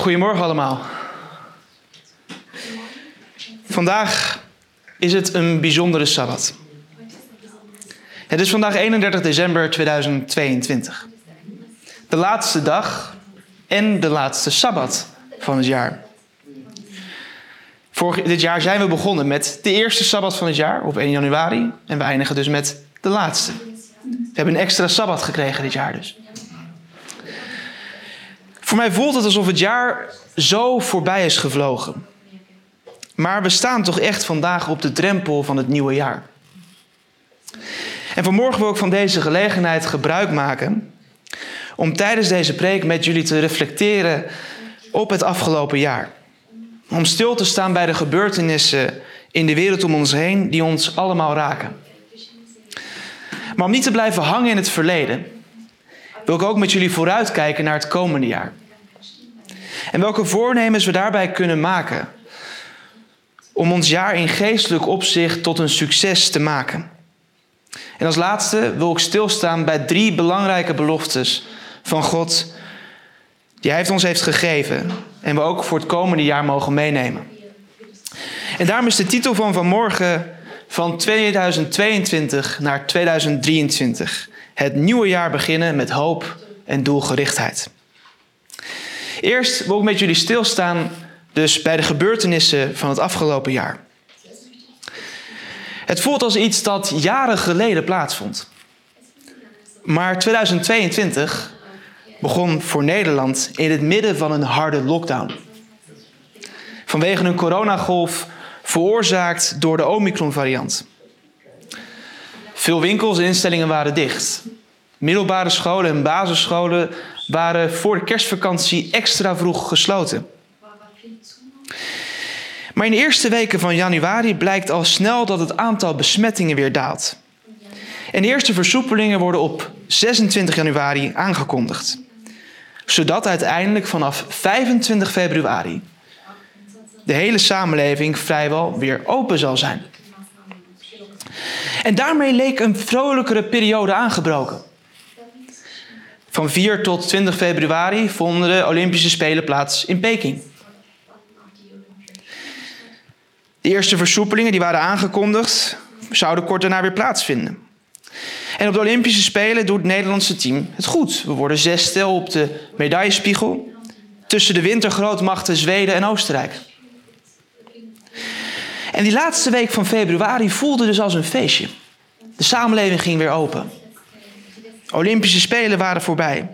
Goedemorgen allemaal. Vandaag is het een bijzondere sabbat. Het is vandaag 31 december 2022. De laatste dag en de laatste sabbat van het jaar. Vorig, dit jaar zijn we begonnen met de eerste sabbat van het jaar op 1 januari. En we eindigen dus met de laatste. We hebben een extra sabbat gekregen dit jaar dus. Voor mij voelt het alsof het jaar zo voorbij is gevlogen. Maar we staan toch echt vandaag op de drempel van het nieuwe jaar. En vanmorgen wil ik van deze gelegenheid gebruik maken om tijdens deze preek met jullie te reflecteren op het afgelopen jaar. Om stil te staan bij de gebeurtenissen in de wereld om ons heen die ons allemaal raken. Maar om niet te blijven hangen in het verleden, wil ik ook met jullie vooruitkijken naar het komende jaar. En welke voornemens we daarbij kunnen maken om ons jaar in geestelijk opzicht tot een succes te maken. En als laatste wil ik stilstaan bij drie belangrijke beloftes van God die Hij ons heeft gegeven en we ook voor het komende jaar mogen meenemen. En daarom is de titel van vanmorgen van 2022 naar 2023. Het nieuwe jaar beginnen met hoop en doelgerichtheid. Eerst wil ik met jullie stilstaan dus bij de gebeurtenissen van het afgelopen jaar. Het voelt als iets dat jaren geleden plaatsvond. Maar 2022 begon voor Nederland in het midden van een harde lockdown. Vanwege een coronagolf veroorzaakt door de Omicron-variant. Veel winkels en instellingen waren dicht. Middelbare scholen en basisscholen waren voor de kerstvakantie extra vroeg gesloten. Maar in de eerste weken van januari blijkt al snel dat het aantal besmettingen weer daalt. En de eerste versoepelingen worden op 26 januari aangekondigd. Zodat uiteindelijk vanaf 25 februari de hele samenleving vrijwel weer open zal zijn. En daarmee leek een vrolijkere periode aangebroken. Van 4 tot 20 februari vonden de Olympische Spelen plaats in Peking. De eerste versoepelingen die waren aangekondigd, zouden kort daarna weer plaatsvinden. En op de Olympische Spelen doet het Nederlandse team het goed. We worden zesde op de medaillespiegel tussen de wintergrootmachten Zweden en Oostenrijk. En die laatste week van februari voelde dus als een feestje. De samenleving ging weer open. Olympische Spelen waren voorbij.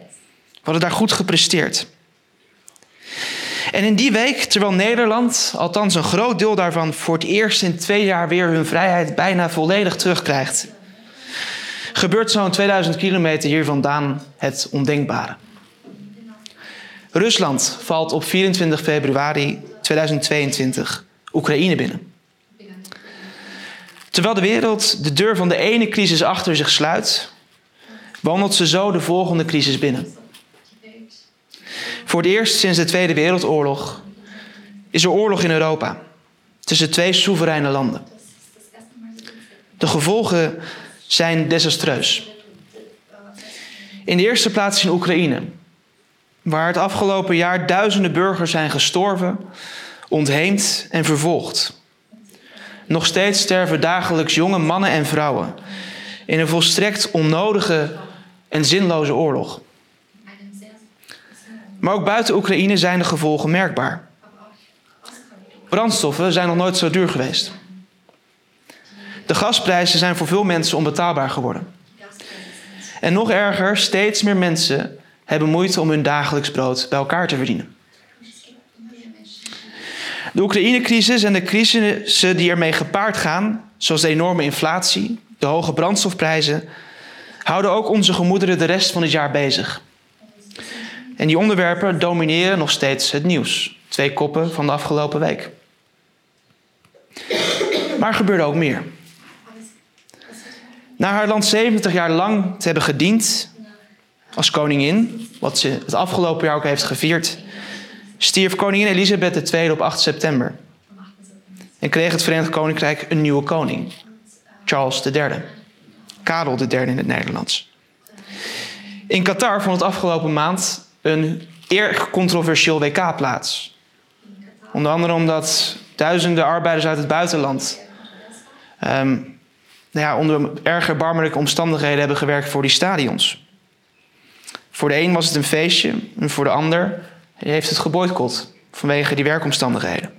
We hadden daar goed gepresteerd. En in die week, terwijl Nederland, althans een groot deel daarvan, voor het eerst in twee jaar weer hun vrijheid bijna volledig terugkrijgt, gebeurt zo'n 2000 kilometer hier vandaan het ondenkbare. Rusland valt op 24 februari 2022 Oekraïne binnen. Terwijl de wereld de deur van de ene crisis achter zich sluit, wandelt ze zo de volgende crisis binnen. Voor het eerst sinds de Tweede Wereldoorlog is er oorlog in Europa tussen twee soevereine landen. De gevolgen zijn desastreus. In de eerste plaats in Oekraïne, waar het afgelopen jaar duizenden burgers zijn gestorven, ontheemd en vervolgd. Nog steeds sterven dagelijks jonge mannen en vrouwen in een volstrekt onnodige en zinloze oorlog. Maar ook buiten Oekraïne zijn de gevolgen merkbaar. Brandstoffen zijn nog nooit zo duur geweest. De gasprijzen zijn voor veel mensen onbetaalbaar geworden. En nog erger, steeds meer mensen hebben moeite om hun dagelijks brood bij elkaar te verdienen. De Oekraïne-crisis en de crisissen die ermee gepaard gaan, zoals de enorme inflatie, de hoge brandstofprijzen, houden ook onze gemoederen de rest van het jaar bezig. En die onderwerpen domineren nog steeds het nieuws. Twee koppen van de afgelopen week. Maar er gebeurde ook meer. Na haar land 70 jaar lang te hebben gediend als koningin, wat ze het afgelopen jaar ook heeft gevierd, stierf koningin Elisabeth II op 8 september. En kreeg het Verenigd Koninkrijk een nieuwe koning, Charles III. Karel III in het Nederlands. In Qatar vond het afgelopen maand een erg controversieel WK plaats. Onder andere omdat duizenden arbeiders uit het buitenland um, nou ja, onder erg erbarmelijke omstandigheden hebben gewerkt voor die stadions. Voor de een was het een feestje en voor de ander heeft het geboycott vanwege die werkomstandigheden.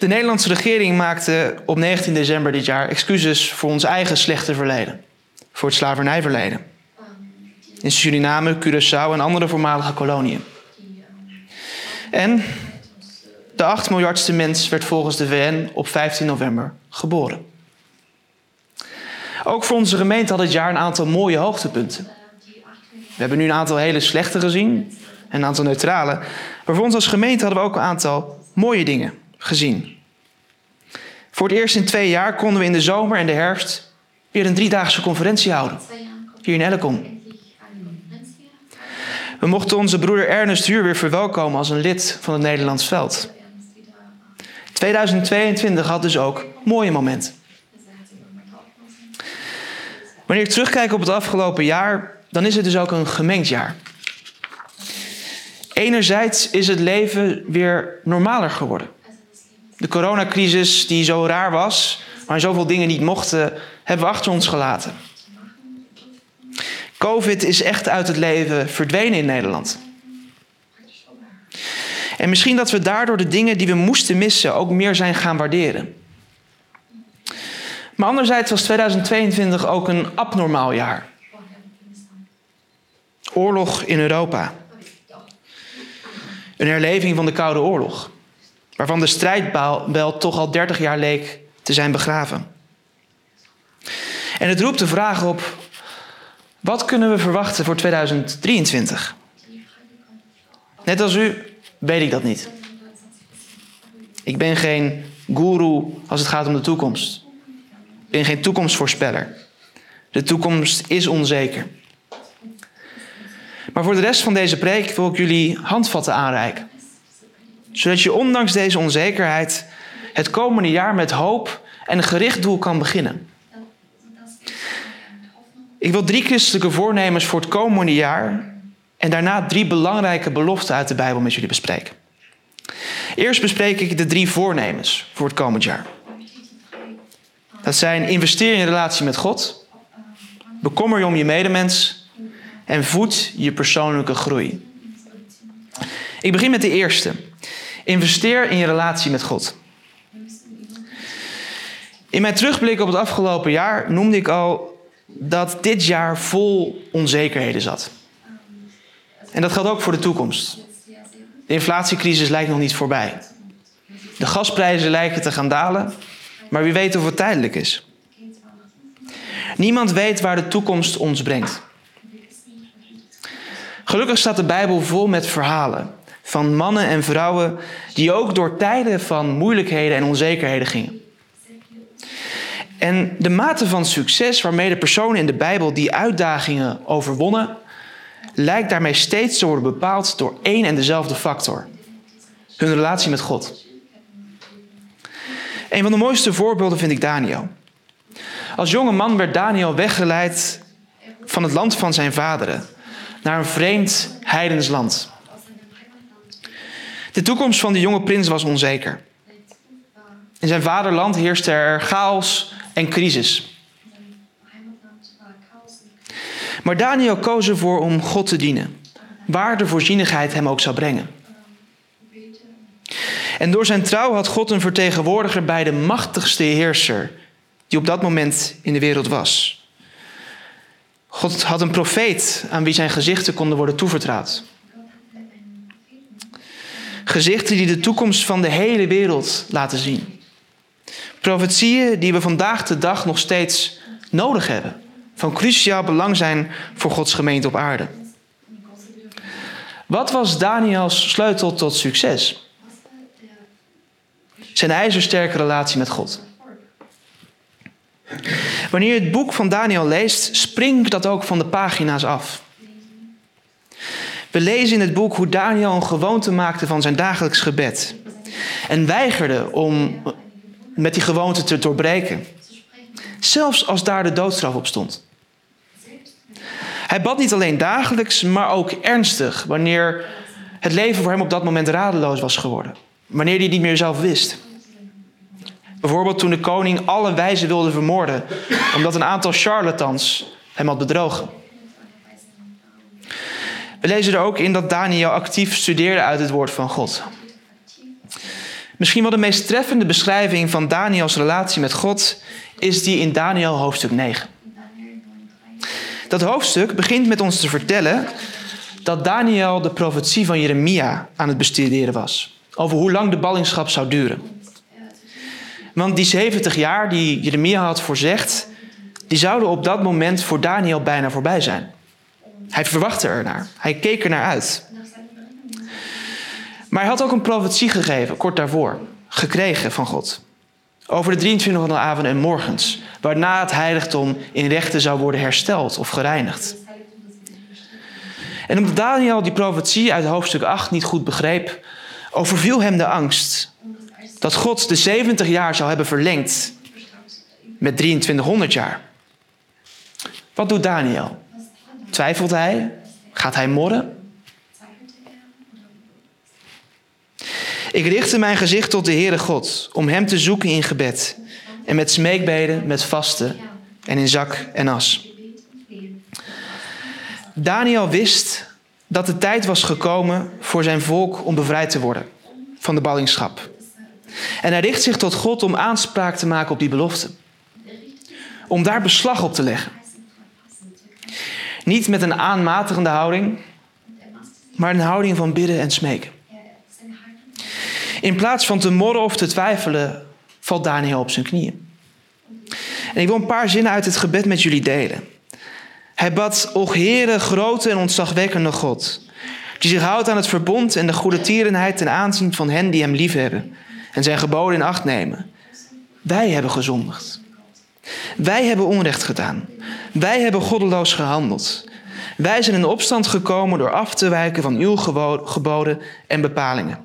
De Nederlandse regering maakte op 19 december dit jaar excuses voor ons eigen slechte verleden. Voor het slavernijverleden. In Suriname, Curaçao en andere voormalige koloniën. En de 8 miljardste mens werd volgens de VN op 15 november geboren. Ook voor onze gemeente had dit jaar een aantal mooie hoogtepunten. We hebben nu een aantal hele slechte gezien en een aantal neutrale. Maar voor ons als gemeente hadden we ook een aantal mooie dingen gezien. Voor het eerst in twee jaar konden we in de zomer en de herfst weer een driedaagse conferentie houden. Hier in Ellecom. We mochten onze broeder Ernest Huur weer verwelkomen als een lid van het Nederlands veld. 2022 had dus ook mooie momenten. Wanneer ik terugkijk op het afgelopen jaar, dan is het dus ook een gemengd jaar. Enerzijds is het leven weer normaler geworden. De coronacrisis, die zo raar was, waar zoveel dingen niet mochten, hebben we achter ons gelaten. Covid is echt uit het leven verdwenen in Nederland. En misschien dat we daardoor de dingen die we moesten missen ook meer zijn gaan waarderen. Maar anderzijds was 2022 ook een abnormaal jaar. Oorlog in Europa. Een herleving van de Koude Oorlog, waarvan de strijdbel toch al 30 jaar leek te zijn begraven. En het roept de vraag op: wat kunnen we verwachten voor 2023? Net als u weet ik dat niet. Ik ben geen guru als het gaat om de toekomst. Ik ben geen toekomstvoorspeller. De toekomst is onzeker. Maar voor de rest van deze preek wil ik jullie handvatten aanreiken. Zodat je ondanks deze onzekerheid het komende jaar met hoop en een gericht doel kan beginnen. Ik wil drie christelijke voornemens voor het komende jaar en daarna drie belangrijke beloften uit de Bijbel met jullie bespreken. Eerst bespreek ik de drie voornemens voor het komend jaar. Dat zijn investeer in relatie met God, bekommer je om je medemens en voed je persoonlijke groei. Ik begin met de eerste. Investeer in je relatie met God. In mijn terugblik op het afgelopen jaar noemde ik al dat dit jaar vol onzekerheden zat. En dat geldt ook voor de toekomst. De inflatiecrisis lijkt nog niet voorbij. De gasprijzen lijken te gaan dalen, maar wie weet of het tijdelijk is. Niemand weet waar de toekomst ons brengt. Gelukkig staat de Bijbel vol met verhalen van mannen en vrouwen die ook door tijden van moeilijkheden en onzekerheden gingen. En de mate van succes waarmee de personen in de Bijbel die uitdagingen overwonnen, lijkt daarmee steeds te worden bepaald door één en dezelfde factor: hun relatie met God. Een van de mooiste voorbeelden vind ik Daniel. Als jonge man werd Daniel weggeleid van het land van zijn vaderen naar een vreemd heidens land. De toekomst van de jonge prins was onzeker. In zijn vaderland heerste er chaos en crisis. Maar Daniel koos ervoor om God te dienen, waar de voorzienigheid hem ook zou brengen. En door zijn trouw had God een vertegenwoordiger bij de machtigste heerser die op dat moment in de wereld was. God had een profeet aan wie zijn gezichten konden worden toevertrouwd. Gezichten die de toekomst van de hele wereld laten zien. Profetieën die we vandaag de dag nog steeds nodig hebben. Van cruciaal belang zijn voor Gods gemeente op aarde. Wat was Daniels sleutel tot succes? Zijn ijzersterke relatie met God. Wanneer je het boek van Daniel leest, springt dat ook van de pagina's af. We lezen in het boek hoe Daniel een gewoonte maakte van zijn dagelijks gebed. En weigerde om met die gewoonte te doorbreken. Zelfs als daar de doodstraf op stond. Hij bad niet alleen dagelijks, maar ook ernstig wanneer het leven voor hem op dat moment radeloos was geworden. Wanneer hij niet meer zelf wist. Bijvoorbeeld toen de koning alle wijzen wilde vermoorden, omdat een aantal charlatans hem had bedrogen. We lezen er ook in dat Daniel actief studeerde uit het woord van God. Misschien wel de meest treffende beschrijving van Daniels relatie met God is die in Daniel hoofdstuk 9. Dat hoofdstuk begint met ons te vertellen dat Daniel de profetie van Jeremia aan het bestuderen was. Over hoe lang de ballingschap zou duren. Want die 70 jaar die Jeremia had voorzegd, die zouden op dat moment voor Daniel bijna voorbij zijn. Hij verwachtte ernaar. Hij keek er naar uit. Maar hij had ook een profetie gegeven, kort daarvoor, gekregen van God. Over de 23 van de avond en morgens, waarna het heiligdom in rechten zou worden hersteld of gereinigd. En omdat Daniel die profetie uit hoofdstuk 8 niet goed begreep, overviel hem de angst dat God de 70 jaar zou hebben verlengd met 2300 jaar. Wat doet Daniel? Twijfelt hij? Gaat hij morren? Ik richtte mijn gezicht tot de Heere God om Hem te zoeken in gebed en met smeekbeden, met vasten en in zak en as. Daniel wist dat de tijd was gekomen voor zijn volk om bevrijd te worden van de ballingschap. En hij richt zich tot God om aanspraak te maken op die belofte. Om daar beslag op te leggen. Niet met een aanmatigende houding, maar een houding van bidden en smeken. In plaats van te morren of te twijfelen, valt Daniel op zijn knieën. En ik wil een paar zinnen uit het gebed met jullie delen. Hij bad, och Heere, grote en ontzagwekkende God, die zich houdt aan het verbond en de goede tierenheid ten aanzien van hen die hem liefhebben en zijn geboden in acht nemen. Wij hebben gezondigd. Wij hebben onrecht gedaan. Wij hebben goddeloos gehandeld. Wij zijn in opstand gekomen door af te wijken van uw geboden en bepalingen.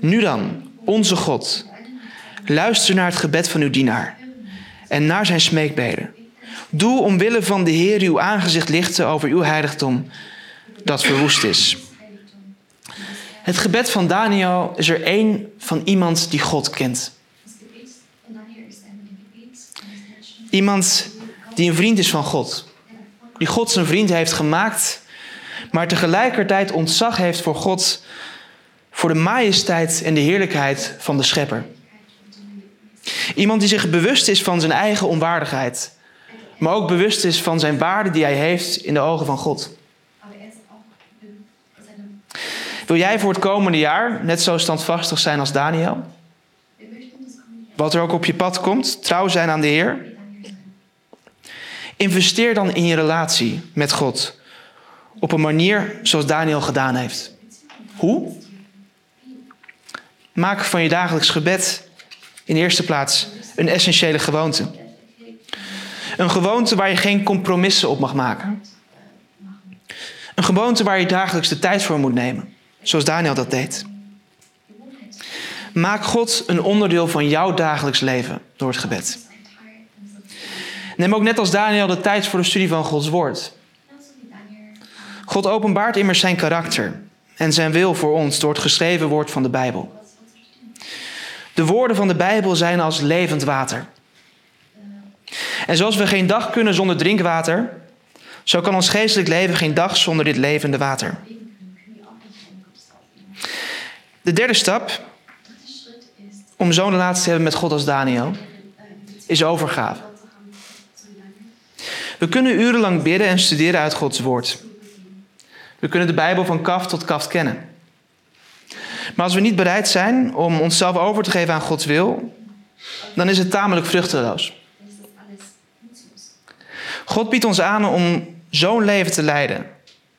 Nu dan, onze God, luister naar het gebed van uw dienaar en naar zijn smeekbeden. Doe omwille van de Heer uw aangezicht lichten over uw heiligdom dat verwoest is. Het gebed van Daniel is er één van iemand die God kent. Iemand die een vriend is van God. Die God zijn vriend heeft gemaakt, maar tegelijkertijd ontzag heeft voor God, voor de majesteit en de heerlijkheid van de Schepper. Iemand die zich bewust is van zijn eigen onwaardigheid, maar ook bewust is van zijn waarde die hij heeft in de ogen van God. Wil jij voor het komende jaar net zo standvastig zijn als Daniel? Wat er ook op je pad komt, trouw zijn aan de Heer. Investeer dan in je relatie met God op een manier zoals Daniel gedaan heeft. Hoe? Maak van je dagelijks gebed in eerste plaats een essentiële gewoonte. Een gewoonte waar je geen compromissen op mag maken. Een gewoonte waar je dagelijks de tijd voor moet nemen, zoals Daniel dat deed. Maak God een onderdeel van jouw dagelijks leven door het gebed. Neem ook net als Daniel de tijd voor de studie van Gods woord. God openbaart immers zijn karakter en zijn wil voor ons door het geschreven woord van de Bijbel. De woorden van de Bijbel zijn als levend water. En zoals we geen dag kunnen zonder drinkwater, zo kan ons geestelijk leven geen dag zonder dit levende water. De derde stap om zo'n relatie te hebben met God als Daniel is overgave. We kunnen urenlang bidden en studeren uit Gods woord. We kunnen de Bijbel van kaft tot kaft kennen. Maar als we niet bereid zijn om onszelf over te geven aan Gods wil, dan is het tamelijk vruchteloos. God biedt ons aan om zo'n leven te leiden,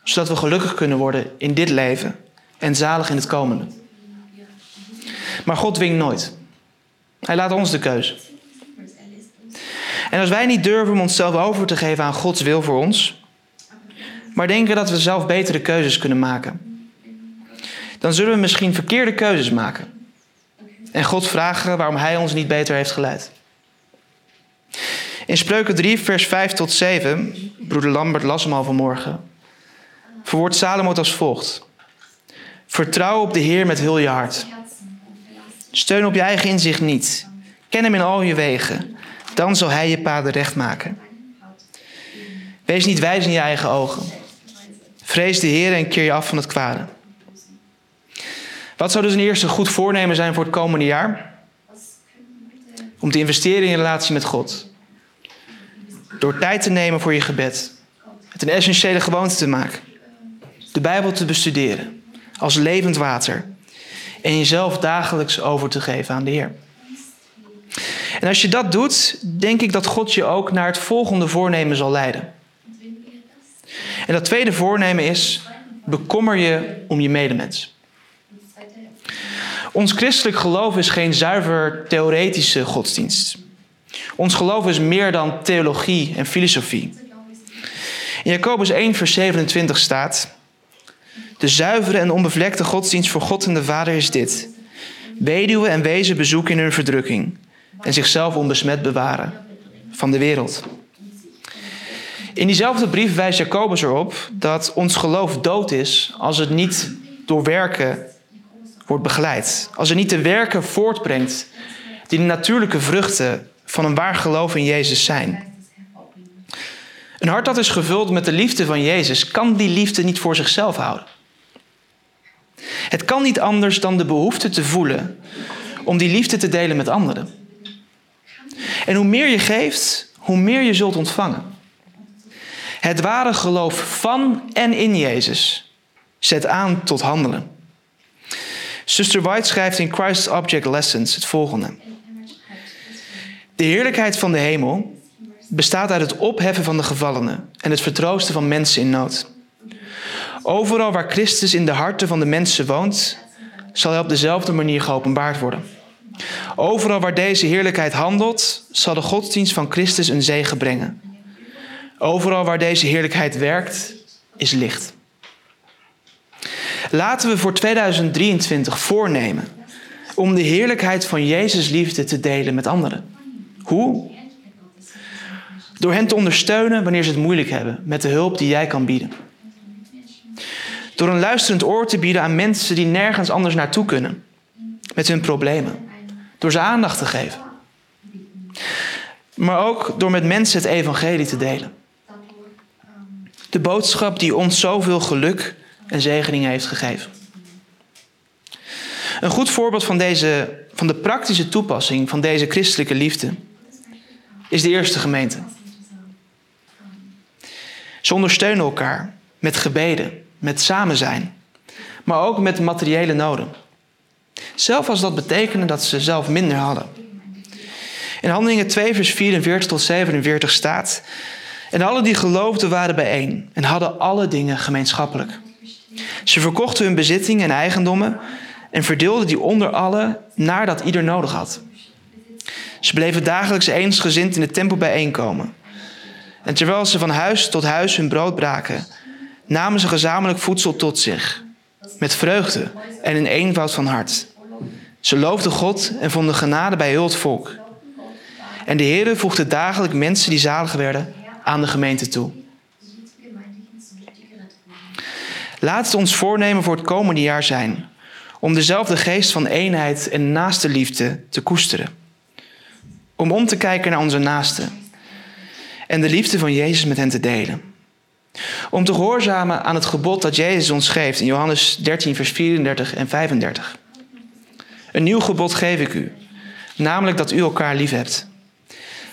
zodat we gelukkig kunnen worden in dit leven en zalig in het komende. Maar God dwingt nooit. Hij laat ons de keuze. En als wij niet durven om onszelf over te geven aan Gods wil voor ons, maar denken dat we zelf betere keuzes kunnen maken, dan zullen we misschien verkeerde keuzes maken. En God vragen waarom Hij ons niet beter heeft geleid. In Spreuken 3, vers 5 tot 7, broeder Lambert las hem al vanmorgen, verwoordt Salomo het als volgt. Vertrouw op de Heer met heel je hart. Steun op je eigen inzicht niet. Ken hem in al je wegen. Dan zal hij je paden recht maken. Wees niet wijs in je eigen ogen. Vrees de Heer en keer je af van het kwade. Wat zou dus een eerste goed voornemen zijn voor het komende jaar? Om te investeren in je relatie met God. Door tijd te nemen voor je gebed. Het een essentiële gewoonte te maken. De Bijbel te bestuderen. Als levend water. En jezelf dagelijks over te geven aan de Heer. En als je dat doet, denk ik dat God je ook naar het volgende voornemen zal leiden. En dat tweede voornemen is: bekommer je om je medemens. Ons christelijk geloof is geen zuiver theoretische godsdienst. Ons geloof is meer dan theologie en filosofie. In Jacobus 1, vers 27 staat: De zuivere en onbevlekte godsdienst voor God en de Vader is dit: weduwen en wezen bezoeken in hun verdrukking en zichzelf onbesmet bewaren van de wereld. In diezelfde brief wijst Jacobus erop dat ons geloof dood is als het niet door werken wordt begeleid. Als het niet de werken voortbrengt die de natuurlijke vruchten van een waar geloof in Jezus zijn. Een hart dat is gevuld met de liefde van Jezus kan die liefde niet voor zichzelf houden. Het kan niet anders dan de behoefte te voelen om die liefde te delen met anderen. En hoe meer je geeft, hoe meer je zult ontvangen. Het ware geloof van en in Jezus zet aan tot handelen. Zuster White schrijft in Christ's Object Lessons het volgende. De heerlijkheid van de hemel bestaat uit het opheffen van de gevallenen en het vertroosten van mensen in nood. Overal waar Christus in de harten van de mensen woont, zal hij op dezelfde manier geopenbaard worden. Overal waar deze heerlijkheid handelt, zal de godsdienst van Christus een zegen brengen. Overal waar deze heerlijkheid werkt, is licht. Laten we voor 2023 voornemen om de heerlijkheid van Jezus liefde te delen met anderen. Hoe? Door hen te ondersteunen wanneer ze het moeilijk hebben, met de hulp die jij kan bieden. Door een luisterend oor te bieden aan mensen die nergens anders naartoe kunnen, met hun problemen. Door ze aandacht te geven. Maar ook door met mensen het evangelie te delen. De boodschap die ons zoveel geluk en zegening heeft gegeven. Een goed voorbeeld van, deze, van de praktische toepassing van deze christelijke liefde is de eerste gemeente. Ze ondersteunen elkaar met gebeden, met samen zijn, maar ook met materiële noden. Zelf als dat betekende dat ze zelf minder hadden. In Handelingen 2, vers 44 tot 47 staat: En alle die geloofden waren bijeen en hadden alle dingen gemeenschappelijk. Ze verkochten hun bezittingen en eigendommen en verdeelden die onder allen nadat ieder nodig had. Ze bleven dagelijks eensgezind in de tempel bijeenkomen. En terwijl ze van huis tot huis hun brood braken, namen ze gezamenlijk voedsel tot zich, met vreugde en in eenvoud van hart. Ze loofden God en vonden genade bij heel het volk. En de Heer voegde dagelijks mensen die zalig werden aan de gemeente toe. Laat het ons voornemen voor het komende jaar zijn om dezelfde geest van eenheid en naaste liefde te koesteren. Om om te kijken naar onze naasten en de liefde van Jezus met hen te delen. Om te gehoorzamen aan het gebod dat Jezus ons geeft in Johannes 13, vers 34 en 35. Een nieuw gebod geef ik u, namelijk dat u elkaar lief hebt.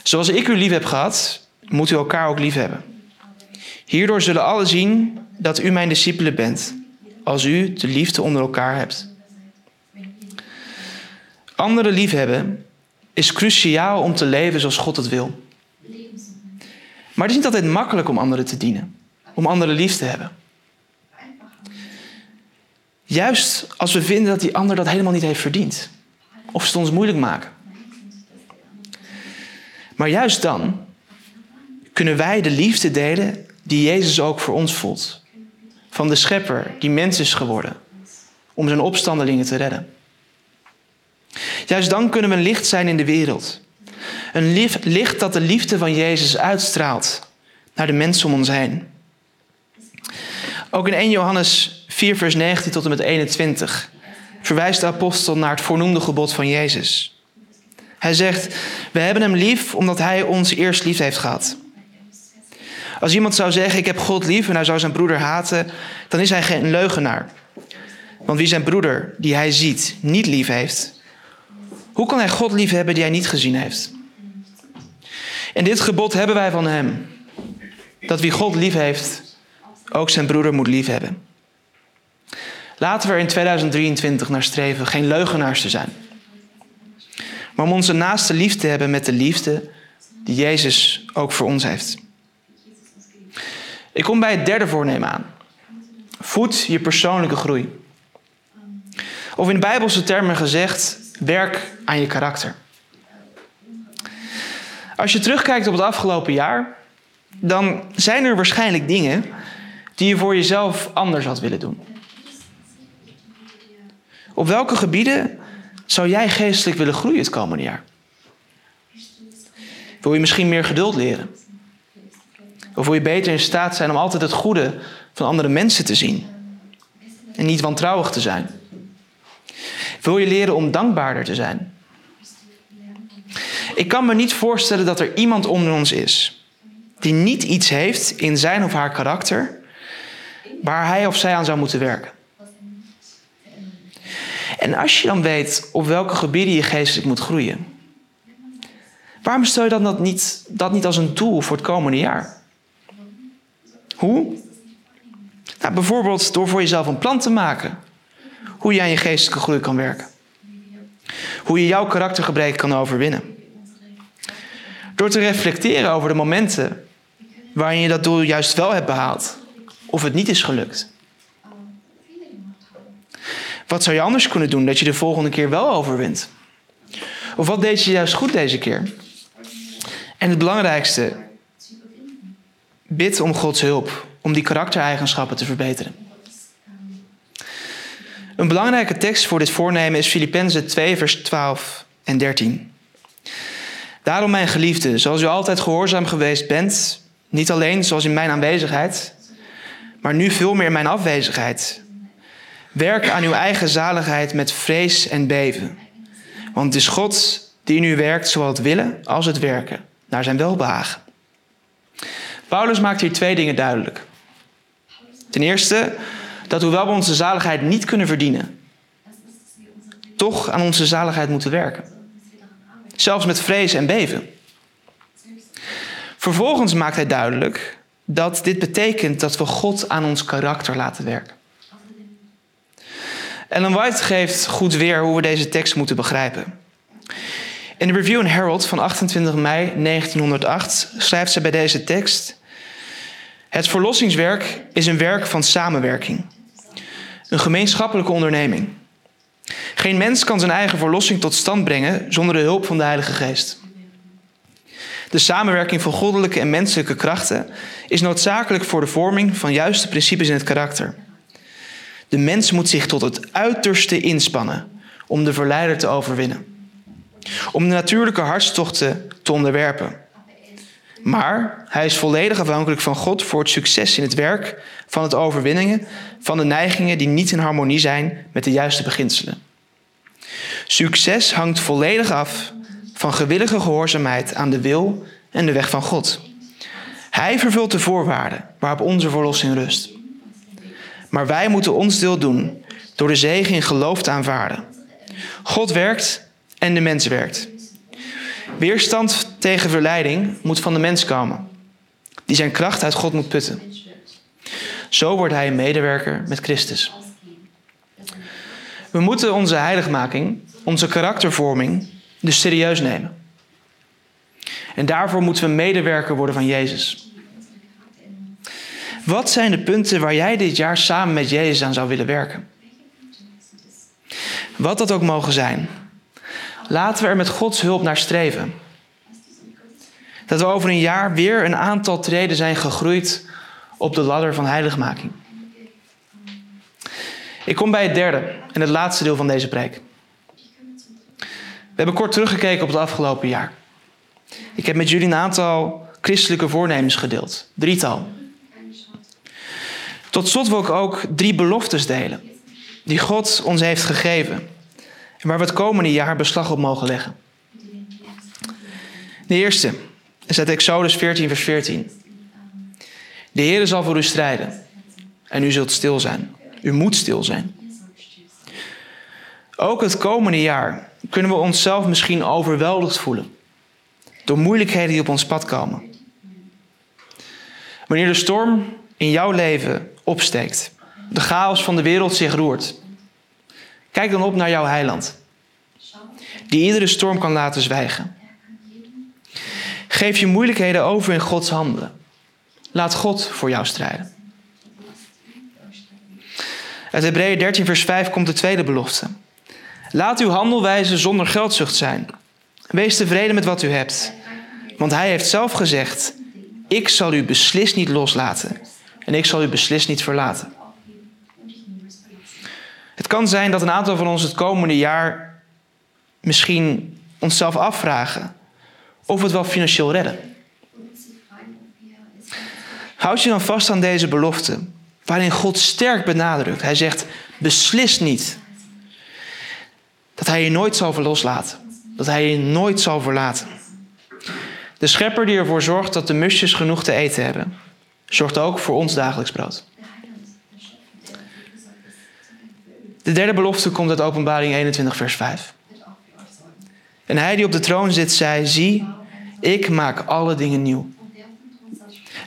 Zoals ik u lief heb gehad, moet u elkaar ook lief hebben. Hierdoor zullen alle zien dat u mijn discipelen bent, als u de liefde onder elkaar hebt. Anderen liefhebben is cruciaal om te leven zoals God het wil. Maar het is niet altijd makkelijk om anderen te dienen, om anderen lief te hebben. Juist als we vinden dat die ander dat helemaal niet heeft verdiend. Of ze het ons moeilijk maken. Maar juist dan kunnen wij de liefde delen die Jezus ook voor ons voelt. Van de schepper die mens is geworden. Om zijn opstandelingen te redden. Juist dan kunnen we een licht zijn in de wereld. Een licht dat de liefde van Jezus uitstraalt naar de mensen om ons heen. Ook in 1 Johannes 4, vers 19 tot en met 21 verwijst de apostel naar het voornoemde gebod van Jezus. Hij zegt: We hebben hem lief omdat hij ons eerst lief heeft gehad. Als iemand zou zeggen: Ik heb God lief en hij zou zijn broeder haten, dan is hij geen leugenaar. Want wie zijn broeder, die hij ziet, niet lief heeft, hoe kan hij God lief hebben die hij niet gezien heeft? En dit gebod hebben wij van hem: dat wie God lief heeft, ook zijn broeder moet lief hebben. Laten we er in 2023 naar streven geen leugenaars te zijn. Maar om onze naaste lief te hebben met de liefde die Jezus ook voor ons heeft. Ik kom bij het derde voornemen aan. Voed je persoonlijke groei. Of in bijbelse termen gezegd, werk aan je karakter. Als je terugkijkt op het afgelopen jaar, dan zijn er waarschijnlijk dingen die je voor jezelf anders had willen doen. Op welke gebieden zou jij geestelijk willen groeien het komende jaar? Wil je misschien meer geduld leren? Of wil je beter in staat zijn om altijd het goede van andere mensen te zien en niet wantrouwig te zijn? Wil je leren om dankbaarder te zijn? Ik kan me niet voorstellen dat er iemand onder ons is die niet iets heeft in zijn of haar karakter waar hij of zij aan zou moeten werken. En als je dan weet op welke gebieden je geestelijk moet groeien, waarom stel je dan dat niet, dat niet als een doel voor het komende jaar? Hoe? Nou, bijvoorbeeld door voor jezelf een plan te maken. Hoe je aan je geestelijke groei kan werken. Hoe je jouw karaktergebreken kan overwinnen. Door te reflecteren over de momenten waarin je dat doel juist wel hebt behaald. Of het niet is gelukt. Wat zou je anders kunnen doen dat je de volgende keer wel overwint? Of wat deed je juist goed deze keer? En het belangrijkste, bid om Gods hulp om die karaktereigenschappen te verbeteren. Een belangrijke tekst voor dit voornemen is Filippenzen 2, vers 12 en 13. Daarom, mijn geliefde, zoals u altijd gehoorzaam geweest bent, niet alleen zoals in mijn aanwezigheid, maar nu veel meer mijn afwezigheid. Werk aan uw eigen zaligheid met vrees en beven. Want het is God die in u werkt, zowel het willen als het werken, naar zijn welbehagen. Paulus maakt hier twee dingen duidelijk. Ten eerste dat hoewel we onze zaligheid niet kunnen verdienen, toch aan onze zaligheid moeten werken. Zelfs met vrees en beven. Vervolgens maakt hij duidelijk dat dit betekent dat we God aan ons karakter laten werken. Ellen White geeft goed weer hoe we deze tekst moeten begrijpen. In de Review and Herald van 28 mei 1908 schrijft ze bij deze tekst: Het verlossingswerk is een werk van samenwerking, een gemeenschappelijke onderneming. Geen mens kan zijn eigen verlossing tot stand brengen zonder de hulp van de Heilige Geest. De samenwerking van goddelijke en menselijke krachten is noodzakelijk voor de vorming van juiste principes in het karakter. De mens moet zich tot het uiterste inspannen om de verleider te overwinnen. Om de natuurlijke hartstochten te onderwerpen. Maar hij is volledig afhankelijk van God voor het succes in het werk van het overwinningen van de neigingen die niet in harmonie zijn met de juiste beginselen. Succes hangt volledig af van gewillige gehoorzaamheid aan de wil en de weg van God. Hij vervult de voorwaarden waarop onze verlossing rust. Maar wij moeten ons deel doen door de zegen in geloof te aanvaarden. God werkt en de mens werkt. Weerstand tegen verleiding moet van de mens komen, die zijn kracht uit God moet putten. Zo wordt hij een medewerker met Christus. We moeten onze heiligmaking, onze karaktervorming, dus serieus nemen. En daarvoor moeten we medewerker worden van Jezus. Wat zijn de punten waar jij dit jaar samen met Jezus aan zou willen werken? Wat dat ook mogen zijn. Laten we er met Gods hulp naar streven. Dat we over een jaar weer een aantal treden zijn gegroeid op de ladder van heiligmaking. Ik kom bij het derde en het laatste deel van deze preek. We hebben kort teruggekeken op het afgelopen jaar. Ik heb met jullie een aantal christelijke voornemens gedeeld. Drietal. Tot slot wil ik ook drie beloftes delen. Die God ons heeft gegeven. En waar we het komende jaar beslag op mogen leggen. De eerste is uit Exodus 14, vers 14. De Heer zal voor u strijden. En u zult stil zijn. U moet stil zijn. Ook het komende jaar kunnen we onszelf misschien overweldigd voelen. Door moeilijkheden die op ons pad komen. Wanneer de storm in jouw leven opsteekt, de chaos van de wereld zich roert, kijk dan op naar jouw heiland, die iedere storm kan laten zwijgen. Geef je moeilijkheden over in Gods handen. Laat God voor jou strijden. Uit Hebreeën 13, vers 5 komt de tweede belofte. Laat uw handelwijze zonder geldzucht zijn. Wees tevreden met wat u hebt. Want hij heeft zelf gezegd: Ik zal u beslist niet loslaten. En ik zal u beslist niet verlaten. Het kan zijn dat een aantal van ons het komende jaar misschien onszelf afvragen of het wel financieel redden. Houd je dan vast aan deze belofte, waarin God sterk benadrukt. Hij zegt: beslist niet hij je nooit zal loslaten. Dat hij je nooit zal verlaten. De schepper die ervoor zorgt dat de musjes genoeg te eten hebben, zorgt ook voor ons dagelijks brood. De derde belofte komt uit Openbaring 21, vers 5. En hij die op de troon zit, zei: Zie, ik maak alle dingen nieuw.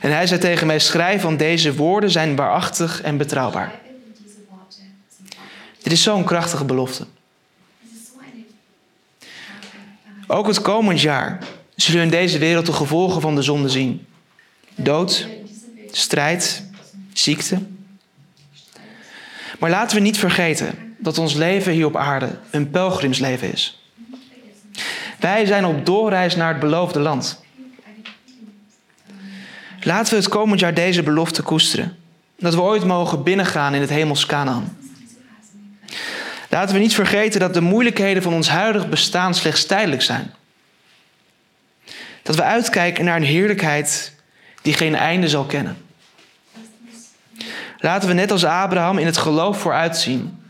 En hij zei tegen mij: Schrijf, want deze woorden zijn waarachtig en betrouwbaar. Dit is zo'n krachtige belofte. Ook het komend jaar zullen we in deze wereld de gevolgen van de zonde zien: dood, strijd, ziekte. Maar laten we niet vergeten dat ons leven hier op aarde een pelgrimsleven is. Wij zijn op doorreis naar het beloofde land. Laten we het komend jaar deze belofte koesteren. Dat we ooit mogen binnengaan in het hemels Canaan. Laten we niet vergeten dat de moeilijkheden van ons huidig bestaan slechts tijdelijk zijn. Dat we uitkijken naar een heerlijkheid die geen einde zal kennen. Laten we net als Abraham in het geloof vooruitzien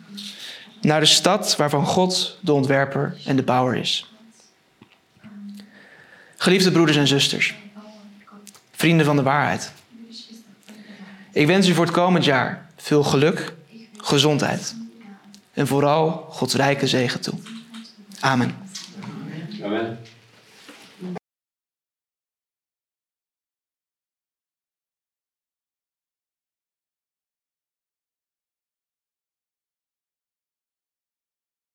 naar de stad waarvan God de ontwerper en de bouwer is. Geliefde broeders en zusters, vrienden van de waarheid. Ik wens u voor het komend jaar veel geluk, gezondheid en vooral Gods rijke zegen toe. Amen. Amen.